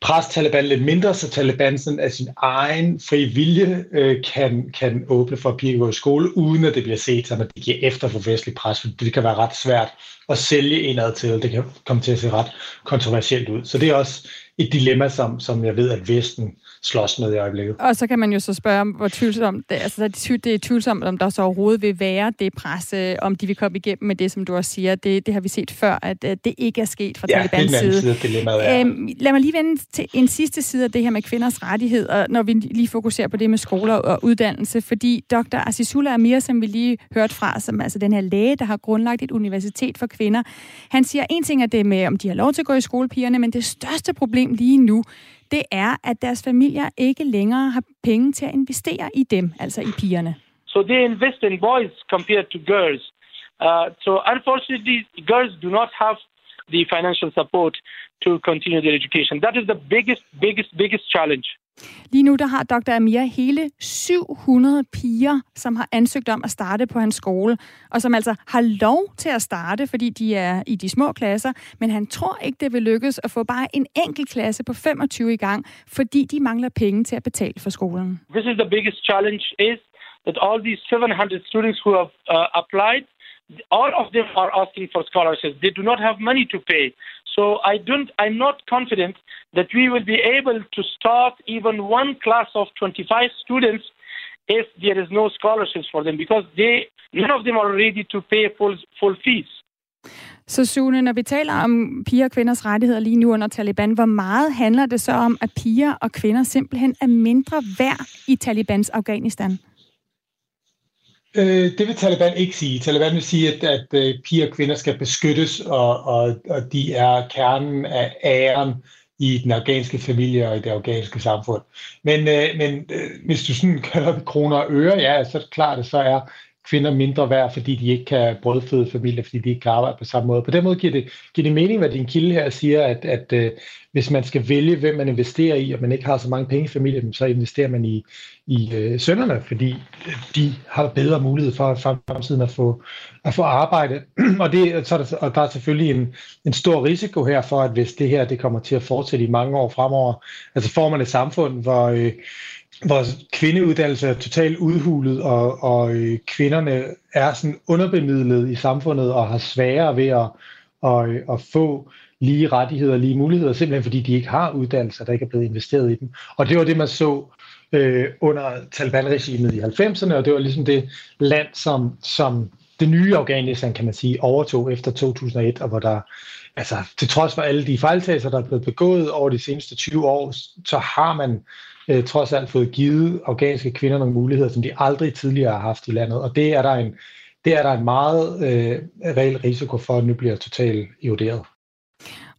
presse Taliban lidt mindre, så Taliban sådan af sin egen fri vilje øh, kan, kan åbne for at piger gå i skole, uden at det bliver set som, at de giver efter for vestlig pres, for det kan være ret svært at sælge indad til, det kan komme til at se ret kontroversielt ud. Så det er også et dilemma, som, som jeg ved, at Vesten slås med i øjeblikket. Og så kan man jo så spørge, hvor tvivlsomt det, altså, det er tvivlsomt, om der så overhovedet vil være det pres, om de vil komme igennem med det, som du også siger. Det, det har vi set før, at, at det ikke er sket fra ja, Talibans side. side dilemmaet øhm, lad mig lige vende til en sidste side af det her med kvinders rettigheder, når vi lige fokuserer på det med skoler og uddannelse, fordi dr. Asisula Amir, som vi lige hørte fra, som altså den her læge, der har grundlagt et universitet for kvinder, han siger, en ting er det med, om de har lov til at gå i skolepigerne, men det største problem lige nu, det er, at deres familier ikke længere har penge til at investere i dem, altså i pigerne. So they invest in boys compared to girls. Uh, so unfortunately, girls do not have the financial support to continue their education. That is the biggest, biggest, biggest challenge. Lige nu der har Dr. Amir hele 700 piger, som har ansøgt om at starte på hans skole, og som altså har lov til at starte, fordi de er i de små klasser, men han tror ikke, det vil lykkes at få bare en enkelt klasse på 25 i gang, fordi de mangler penge til at betale for skolen. This is the biggest challenge is that all these 700 students who have uh, applied, all of them are asking for scholarships. They do not have money to pay. So I don't, I'm not confident that we will be able to start even one class of 25 students if there is no scholarships for them because they, none of them are ready to pay full, full fees. Så Sune, når vi taler om piger og kvinders rettigheder lige nu under Taliban, hvor meget handler det så om, at piger og kvinder simpelthen er mindre værd i Talibans Afghanistan? Øh, det vil Taliban ikke sige. Taliban vil sige, at, at, at piger og kvinder skal beskyttes, og, og, og de er kernen af æren i den afghanske familie og i det afghanske samfund. Men, øh, men øh, hvis du sådan kører op i kroner og øre, ja, så er det klart, at så er kvinder mindre værd, fordi de ikke kan brødføde familie, fordi de ikke kan arbejde på samme måde. På den måde giver det, giver det mening, hvad din kilde her siger, at, at øh, hvis man skal vælge, hvem man investerer i, og man ikke har så mange penge i familien, så investerer man i, i øh, sønnerne, fordi de har bedre mulighed for at fremtiden at få, at få arbejde. og, det, så er der, og der er selvfølgelig en, en stor risiko her for, at hvis det her det kommer til at fortsætte i mange år fremover, altså får man et samfund, hvor Øh, hvor kvindeuddannelse er totalt udhulet, og, og øh, kvinderne er sådan underbemidlet i samfundet og har sværere ved at, at, øh, at få lige rettigheder og lige muligheder, simpelthen fordi de ikke har uddannelser, der ikke er blevet investeret i dem. Og det var det, man så øh, under Taliban-regimet i 90'erne, og det var ligesom det land, som, som det nye Afghanistan, kan man sige, overtog efter 2001, og hvor der, altså til trods for alle de fejltagelser, der er blevet begået over de seneste 20 år, så har man øh, trods alt fået givet afghanske kvinder nogle muligheder, som de aldrig tidligere har haft i landet. Og det er der en, det er der en meget øh, reel risiko for, at nu bliver totalt eroderet.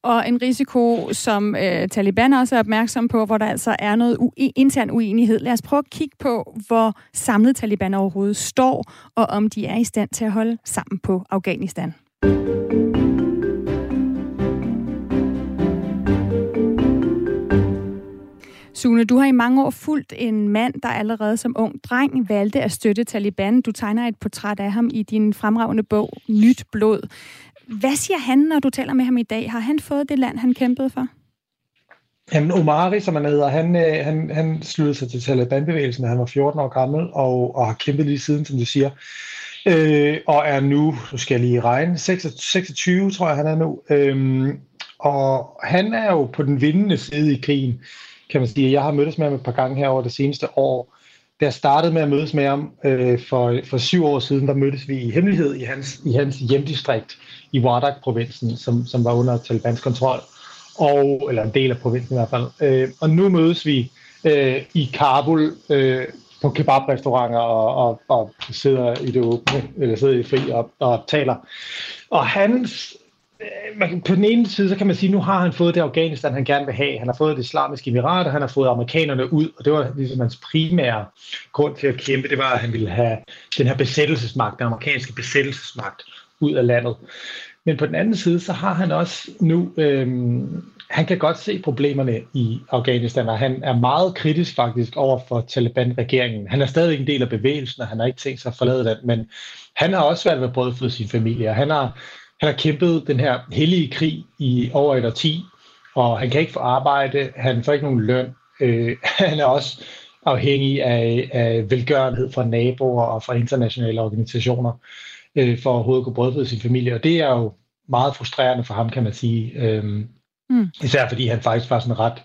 Og en risiko, som øh, Taliban også er opmærksom på, hvor der altså er noget u- intern uenighed. Lad os prøve at kigge på, hvor samlet Taliban overhovedet står, og om de er i stand til at holde sammen på Afghanistan. Sune, du har i mange år fulgt en mand, der allerede som ung dreng valgte at støtte Taliban. Du tegner et portræt af ham i din fremragende bog Nyt Blod. Hvad siger han, når du taler med ham i dag? Har han fået det land, han kæmpede for? Jamen, Omari, som han hedder, han, øh, han, han sluttede sig til Taliban-bevægelsen, da han var 14 år gammel, og, og har kæmpet lige siden, som du siger. Øh, og er nu, nu skal jeg lige regne, 26, tror jeg, han er nu. Øh, og han er jo på den vindende side i krigen kan man sige. Jeg har mødtes med ham et par gange her over det seneste år. Da jeg startede med at mødes med ham øh, for, for syv år siden, der mødtes vi i hemmelighed i hans, i hans hjemdistrikt i Wardak-provinsen, som, som var under Talibans kontrol, og, eller en del af provinsen i hvert fald. Øh, og nu mødes vi øh, i Kabul øh, på kebabrestauranter og, og, og sidder i det åbne, eller sidder i fri og, og taler. Og hans Øh, man, på den ene side, så kan man sige, nu har han fået det Afghanistan, han gerne vil have. Han har fået det islamiske emirat, og han har fået amerikanerne ud, og det var ligesom hans primære grund til at kæmpe, det var, at han ville have den her besættelsesmagt, den amerikanske besættelsesmagt, ud af landet. Men på den anden side, så har han også nu, øhm, han kan godt se problemerne i Afghanistan, og han er meget kritisk faktisk over for Taliban-regeringen. Han er stadig en del af bevægelsen, og han har ikke tænkt sig at forlade den, men han har også været ved at brødføde sin familie, og han har han har kæmpet den her hellige krig i over et årti, og han kan ikke få arbejde, han får ikke nogen løn. Øh, han er også afhængig af, af velgørenhed fra naboer og fra internationale organisationer øh, for at overhovedet kunne brødføde sin familie, og det er jo meget frustrerende for ham, kan man sige. Øh, mm. Især fordi han faktisk var sådan ret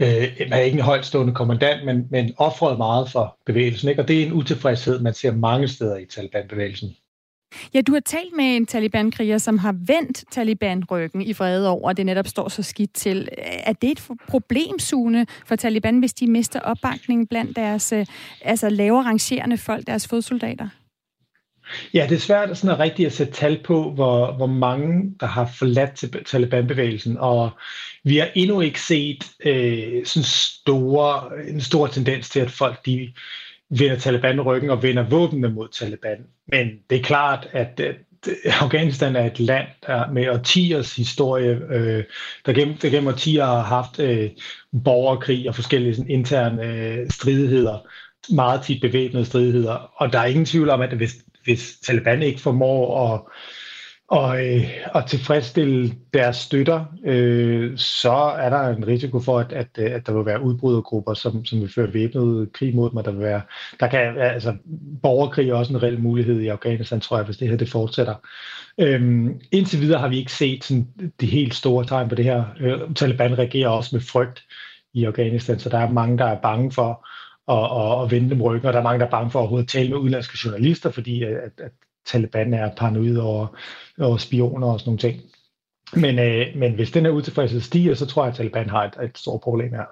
øh, man er ikke en højtstående kommandant, men, men offrede meget for bevægelsen. Ikke? Og det er en utilfredshed, man ser mange steder i Taliban-bevægelsen. Ja, du har talt med en Taliban-kriger, som har vendt Taliban-ryggen i vrede over, at det netop står så skidt til. Er det et problemzone for Taliban, hvis de mister opbakning blandt deres øh, altså lavere rangerende folk, deres fodsoldater? Ja, det er svært sådan at rigtigt at sætte tal på, hvor, hvor mange, der har forladt Taliban-bevægelsen, og vi har endnu ikke set øh, sådan store, en stor tendens til, at folk de vender Taliban ryggen og vender våbnene mod Taliban. Men det er klart, at øh, Afghanistan er et land der med årtiers historie, øh, der, gennem, der gennem årtier har haft øh, borgerkrig og forskellige sådan, interne øh, stridigheder, meget tit bevæbnede stridigheder, og der er ingen tvivl om, at hvis, hvis Taliban ikke formår at og, øh, og tilfredsstille deres støtter, øh, så er der en risiko for, at, at, øh, at der vil være udbrydergrupper, som, som vil føre væbnet krig mod dem. Der, vil være, der kan, altså, borgerkrig er også en reel mulighed i Afghanistan, tror jeg, hvis det her det fortsætter. Øhm, indtil videre har vi ikke set sådan, de helt store tegn på det her. Øh, Taliban regerer også med frygt i Afghanistan, så der er mange, der er bange for at, at, at vende dem ryggen, og der er mange, der er bange for at overhovedet tale med udenlandske journalister, fordi at, at Taliban er paranoid over, over spioner og sådan nogle ting. Men, øh, men hvis den her utilfredshed stiger, så tror jeg, at Taliban har et, et stort problem her.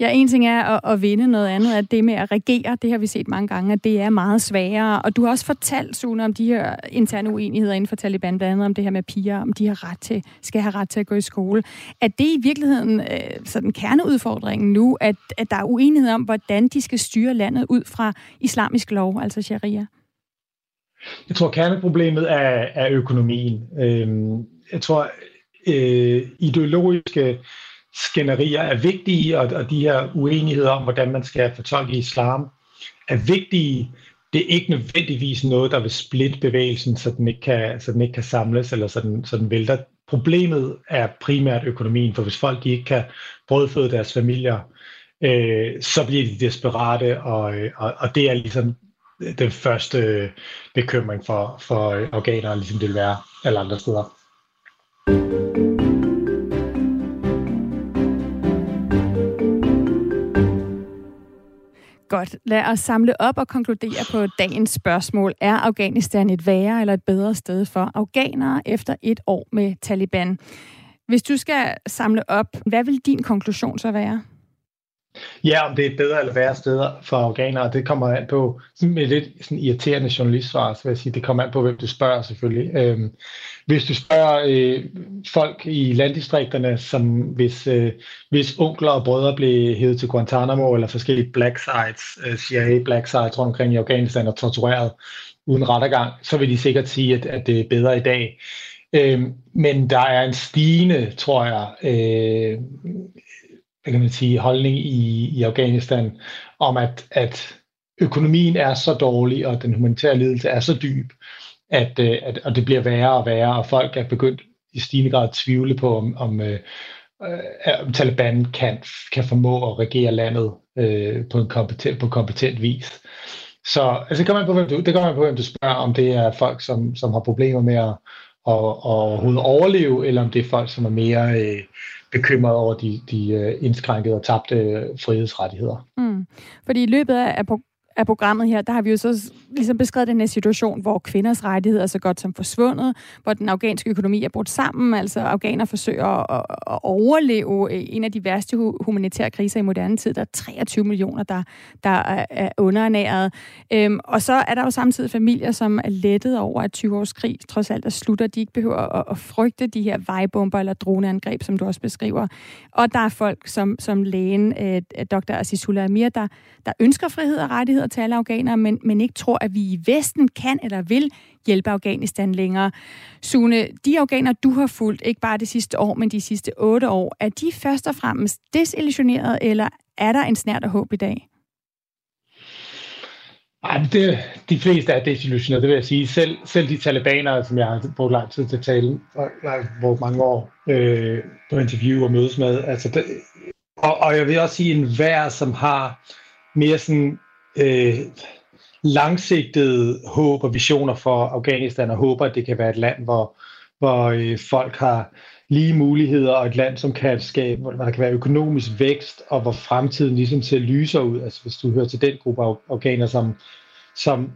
Ja, en ting er at, at vinde, noget andet er det med at regere. Det har vi set mange gange, at det er meget sværere. Og du har også fortalt, Sune, om de her interne uenigheder inden for Taliban, blandt andet om det her med piger, om de har ret til, skal have ret til at gå i skole. Er det i virkeligheden øh, sådan kerneudfordringen nu, at, at der er uenighed om, hvordan de skal styre landet ud fra islamisk lov, altså sharia? Jeg tror, kerneproblemet er, er økonomien. Øhm, jeg tror, øh, ideologiske skænderier er vigtige, og, og de her uenigheder om, hvordan man skal fortolke islam, er vigtige. Det er ikke nødvendigvis noget, der vil splitte bevægelsen, så den ikke kan, så den ikke kan samles, eller så den, så den vælter. Problemet er primært økonomien, for hvis folk ikke kan brødføde deres familier, øh, så bliver de desperate, og, og, og det er ligesom den første bekymring for, for øh, organer, ligesom det vil være alle andre steder. Godt. Lad os samle op og konkludere på dagens spørgsmål. Er Afghanistan et værre eller et bedre sted for afghanere efter et år med Taliban? Hvis du skal samle op, hvad vil din konklusion så være? Ja, om det er et bedre eller værre steder for afghanere, det kommer an på, med lidt sådan irriterende journalistsvar, så vil jeg sige, det kommer an på, hvem du spørger selvfølgelig. Øhm, hvis du spørger øh, folk i landdistrikterne, som hvis, øh, hvis onkler og brødre blev hævet til Guantanamo eller forskellige black sites, øh, CIA black sites rundt omkring i Afghanistan og tortureret uden rettergang, så vil de sikkert sige, at, at det er bedre i dag. Øhm, men der er en stigende, tror jeg, øh, kan man sige, holdning i, i Afghanistan om, at, at økonomien er så dårlig, og den humanitære lidelse er så dyb, at, øh, at og det bliver værre og værre, og folk er begyndt i stigende grad at tvivle på, om, om, øh, øh om Taliban kan, kan formå at regere landet øh, på, en kompetent, på kompetent vis. Så altså, det kommer man på, hvem du, det kommer man på, hvem du spørger, om det er folk, som, som har problemer med at, at, at overhovedet overleve, eller om det er folk, som er mere øh, bekymret over de, de øh, indskrænkede og tabte øh, frihedsrettigheder. Mm. Fordi i løbet af af programmet her, der har vi jo så ligesom beskrevet den her situation, hvor kvinders rettigheder er så godt som forsvundet, hvor den afghanske økonomi er brudt sammen, altså afghaner forsøger at, at overleve en af de værste humanitære kriser i moderne tid. Der er 23 millioner, der, der er underernæret. Øhm, og så er der jo samtidig familier, som er lettet over, at 20 års krig trods alt er slutter. De ikke behøver at, at frygte de her vejbomber eller droneangreb, som du også beskriver. Og der er folk som, som lægen, øh, Dr. Azizullah Amir, der, der ønsker frihed og rettigheder til alle afghanere, men, men ikke tror, at vi i Vesten kan eller vil hjælpe Afghanistan længere. Sune, de afghanere, du har fulgt, ikke bare det sidste år, men de sidste otte år, er de først og fremmest desillusioneret, eller er der en snært af håb i dag? Ej, det, de fleste er desillusionerede, det vil jeg sige. Selv, selv de talibanere, som jeg har brugt lang tid til at tale, og jeg har brugt mange år øh, på interview og mødes med, altså det, og, og jeg vil også sige, en enhver, som har mere sådan øh, langsigtede håb og visioner for Afghanistan, og håber, at det kan være et land, hvor, hvor øh, folk har lige muligheder, og et land, som kan skabe, hvor der kan være økonomisk vækst, og hvor fremtiden ligesom ser lyser ud. Altså hvis du hører til den gruppe af afghaner, som, som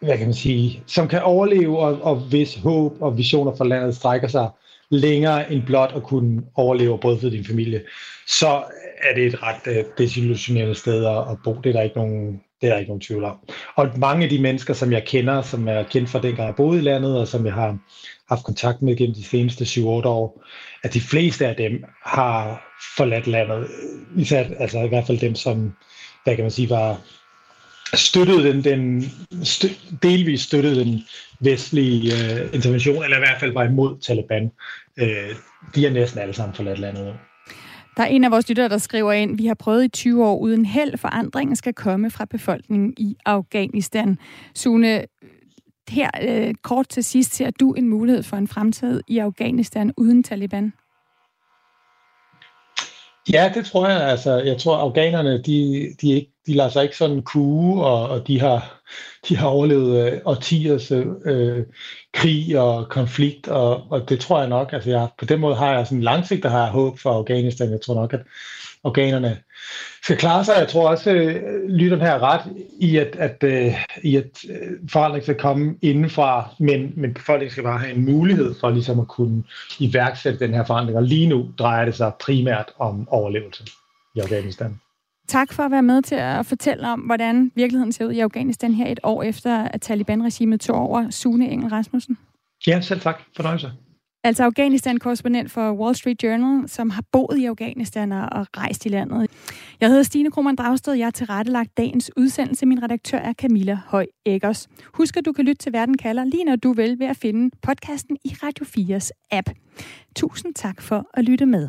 hvad kan man sige, som kan overleve, og, og hvis håb og visioner for landet strækker sig længere end blot at kunne overleve og for din familie, så er det et ret øh, desillusionerende sted at, bo. Det er der ikke nogen det er der ikke nogen tvivl om. Og mange af de mennesker, som jeg kender, som er kendt fra dengang jeg boede i landet, og som jeg har haft kontakt med gennem de seneste 7-8 år, at de fleste af dem har forladt landet. Især, altså i hvert fald dem, som, hvad kan man sige, var støttede den, den stø, delvis støttede den vestlige øh, intervention, eller i hvert fald var imod Taliban. Øh, de er næsten alle sammen forladt landet nu. Der er en af vores lyttere, der skriver ind, vi har prøvet i 20 år uden held, forandringen skal komme fra befolkningen i Afghanistan. Sune, her øh, kort til sidst, ser du en mulighed for en fremtid i Afghanistan uden Taliban? Ja, det tror jeg. Altså, jeg tror, afghanerne, de, de, ikke, de lader sig ikke sådan kue, og, og de har, de har overlevet øh, årtiers øh, øh, krig og konflikt, og, og det tror jeg nok. Altså, jeg, på den måde har jeg sådan langsigtet har jeg håb for Afghanistan. Jeg tror nok, at afghanerne skal klare sig. Jeg tror også, at øh, lytteren her er ret i, at, at, uh, i at øh, forandring skal komme indenfra, men, men befolkningen skal bare have en mulighed for ligesom at kunne iværksætte den her forandring. Og lige nu drejer det sig primært om overlevelse. i Afghanistan. Tak for at være med til at fortælle om, hvordan virkeligheden ser ud i Afghanistan her et år efter, at Taliban-regimet tog over Sune Engel Rasmussen. Ja, selv tak. Fornøjelse. Altså Afghanistan-korrespondent for Wall Street Journal, som har boet i Afghanistan og rejst i landet. Jeg hedder Stine Krohmann Dragsted, jeg har tilrettelagt dagens udsendelse. Min redaktør er Camilla Høj Eggers. Husk, at du kan lytte til Verden kalder lige når du vil ved at finde podcasten i Radio 4's app. Tusind tak for at lytte med.